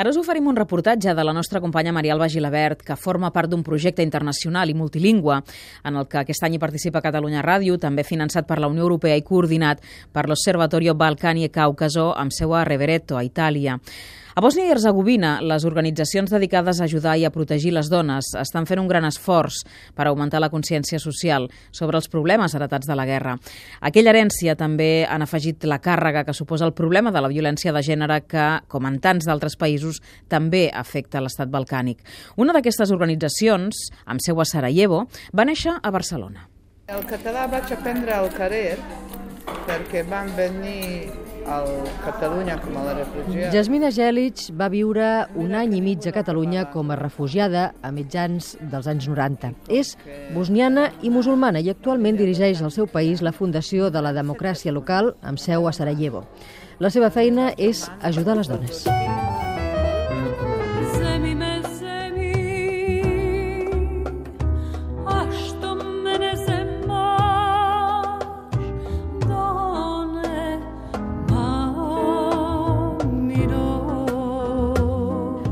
Ara us oferim un reportatge de la nostra companya Maria Alba Gilabert, que forma part d'un projecte internacional i multilingüe en el que aquest any hi participa Catalunya Ràdio, també finançat per la Unió Europea i coordinat per l'Observatorio Balcani e Caucaso amb seu a Revereto, a Itàlia. A Bòsnia i Herzegovina, les organitzacions dedicades a ajudar i a protegir les dones estan fent un gran esforç per augmentar la consciència social sobre els problemes heretats de la guerra. Aquella herència també han afegit la càrrega que suposa el problema de la violència de gènere que, com en tants d'altres països, també afecta l'estat balcànic. Una d'aquestes organitzacions, amb seu a Sarajevo, va néixer a Barcelona. El català vaig aprendre al carrer perquè van venir al Catalunya com a la refugiada. Jasmina Gelic va viure un any i mig a Catalunya com a refugiada a mitjans dels anys 90. És bosniana i musulmana i actualment dirigeix al seu país la Fundació de la Democràcia Local amb seu a Sarajevo. La seva feina és ajudar les dones.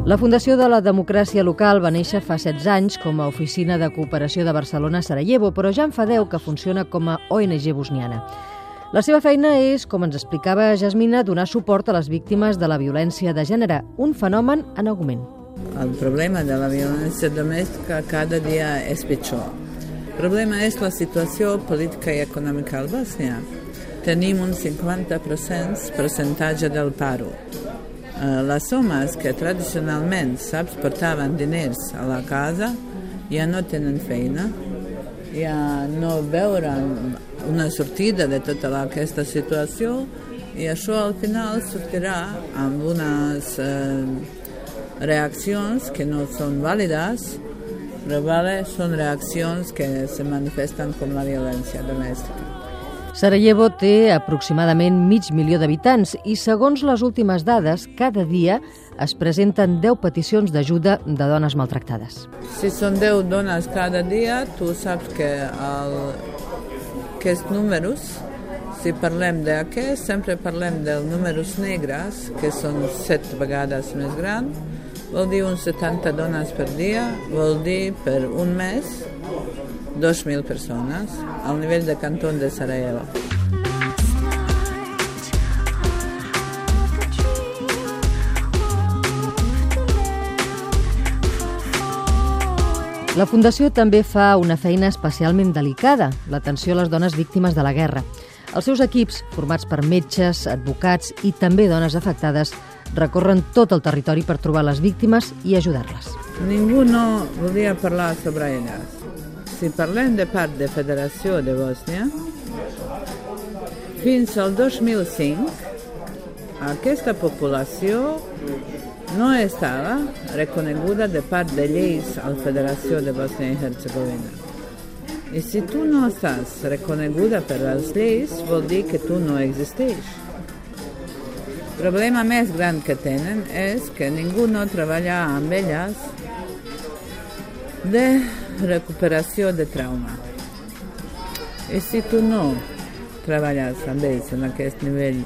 La Fundació de la Democràcia Local va néixer fa 16 anys com a oficina de cooperació de Barcelona-Sarajevo, però ja en fa 10 que funciona com a ONG bosniana. La seva feina és, com ens explicava Jasmina, donar suport a les víctimes de la violència de gènere, un fenomen en augment. El problema de la violència domèstica cada dia és pitjor. El problema és la situació política i econòmica al Bòsnia. Tenim un 50% percentatge del paro. Eh, les homes que tradicionalment, saps, portaven diners a la casa ja no tenen feina, ja no veuran una sortida de tota aquesta situació i això al final sortirà amb unes eh, reaccions que no són vàlides, però vale, són reaccions que se manifesten com la violència domèstica. Sarajevo té aproximadament mig milió d'habitants i, segons les últimes dades, cada dia es presenten 10 peticions d'ajuda de dones maltractades. Si són 10 dones cada dia, tu saps que el, aquests números, si parlem d'aquests, sempre parlem dels números negres, que són 7 vegades més grans, vol dir uns 70 dones per dia, vol dir per un mes 2.000 persones al nivell de cantó de Sarajevo. La Fundació també fa una feina especialment delicada, l'atenció a les dones víctimes de la guerra. Els seus equips, formats per metges, advocats i també dones afectades, recorren tot el territori per trobar les víctimes i ajudar-les. Ningú no volia parlar sobre elles si parlem de part de Federació de Bòsnia, fins al 2005 aquesta població no estava reconeguda de part de lleis a la Federació de Bòsnia i Herzegovina. I si tu no estàs reconeguda per les lleis, vol dir que tu no existeix. Problema més gran que tenen és que ningú no treballa amb elles de recuperació de trauma. I si tu no treballes amb ells en aquest nivell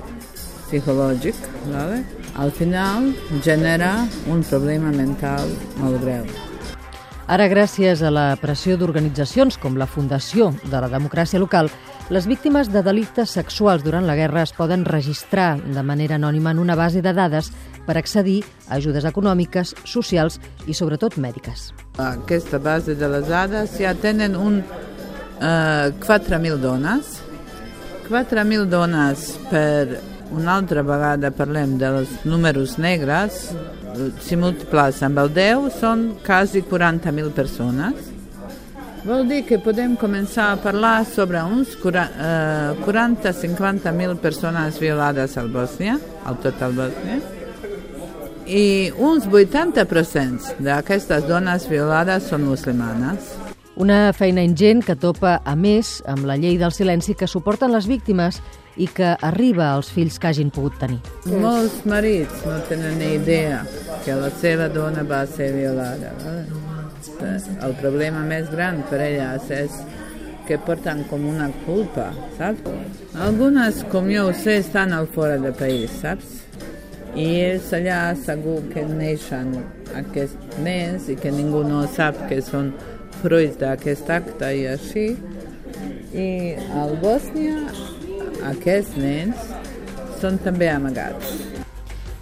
psicològic, vale? al final genera un problema mental molt greu. Ara, gràcies a la pressió d'organitzacions com la Fundació de la Democràcia Local, les víctimes de delictes sexuals durant la guerra es poden registrar de manera anònima en una base de dades per accedir a ajudes econòmiques, socials i sobretot mèdiques. Aquesta base de les dades ja tenen un eh, 4.000 dones. 4.000 dones per una altra vegada parlem dels números negres, si multiplies amb el 10 són quasi 40.000 persones. Vol dir que podem començar a parlar sobre uns 40-50.000 persones violades al Bòsnia, al tot el Bòsnia, i uns 80% d'aquestes dones violades són musulmanes. Una feina ingent que topa, a més, amb la llei del silenci que suporten les víctimes i que arriba als fills que hagin pogut tenir. Molts marits no tenen ni idea que la seva dona va ser violada. El problema més gran per elles és que porten com una culpa, saps? Algunes, com jo ho sé, estan al fora del país, saps? i ells allà segur que neixen aquests nens i que ningú no sap que són fruits d'aquest acte i així. I al Bòsnia aquests nens són també amagats.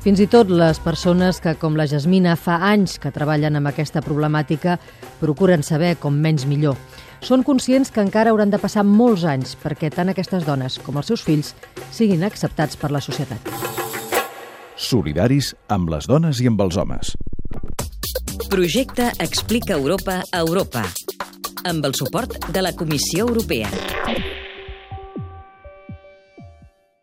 Fins i tot les persones que, com la Jasmina, fa anys que treballen amb aquesta problemàtica, procuren saber com menys millor. Són conscients que encara hauran de passar molts anys perquè tant aquestes dones com els seus fills siguin acceptats per la societat. Solidaris amb les dones i amb els homes. Projecte Explica Europa a Europa amb el suport de la Comissió Europea.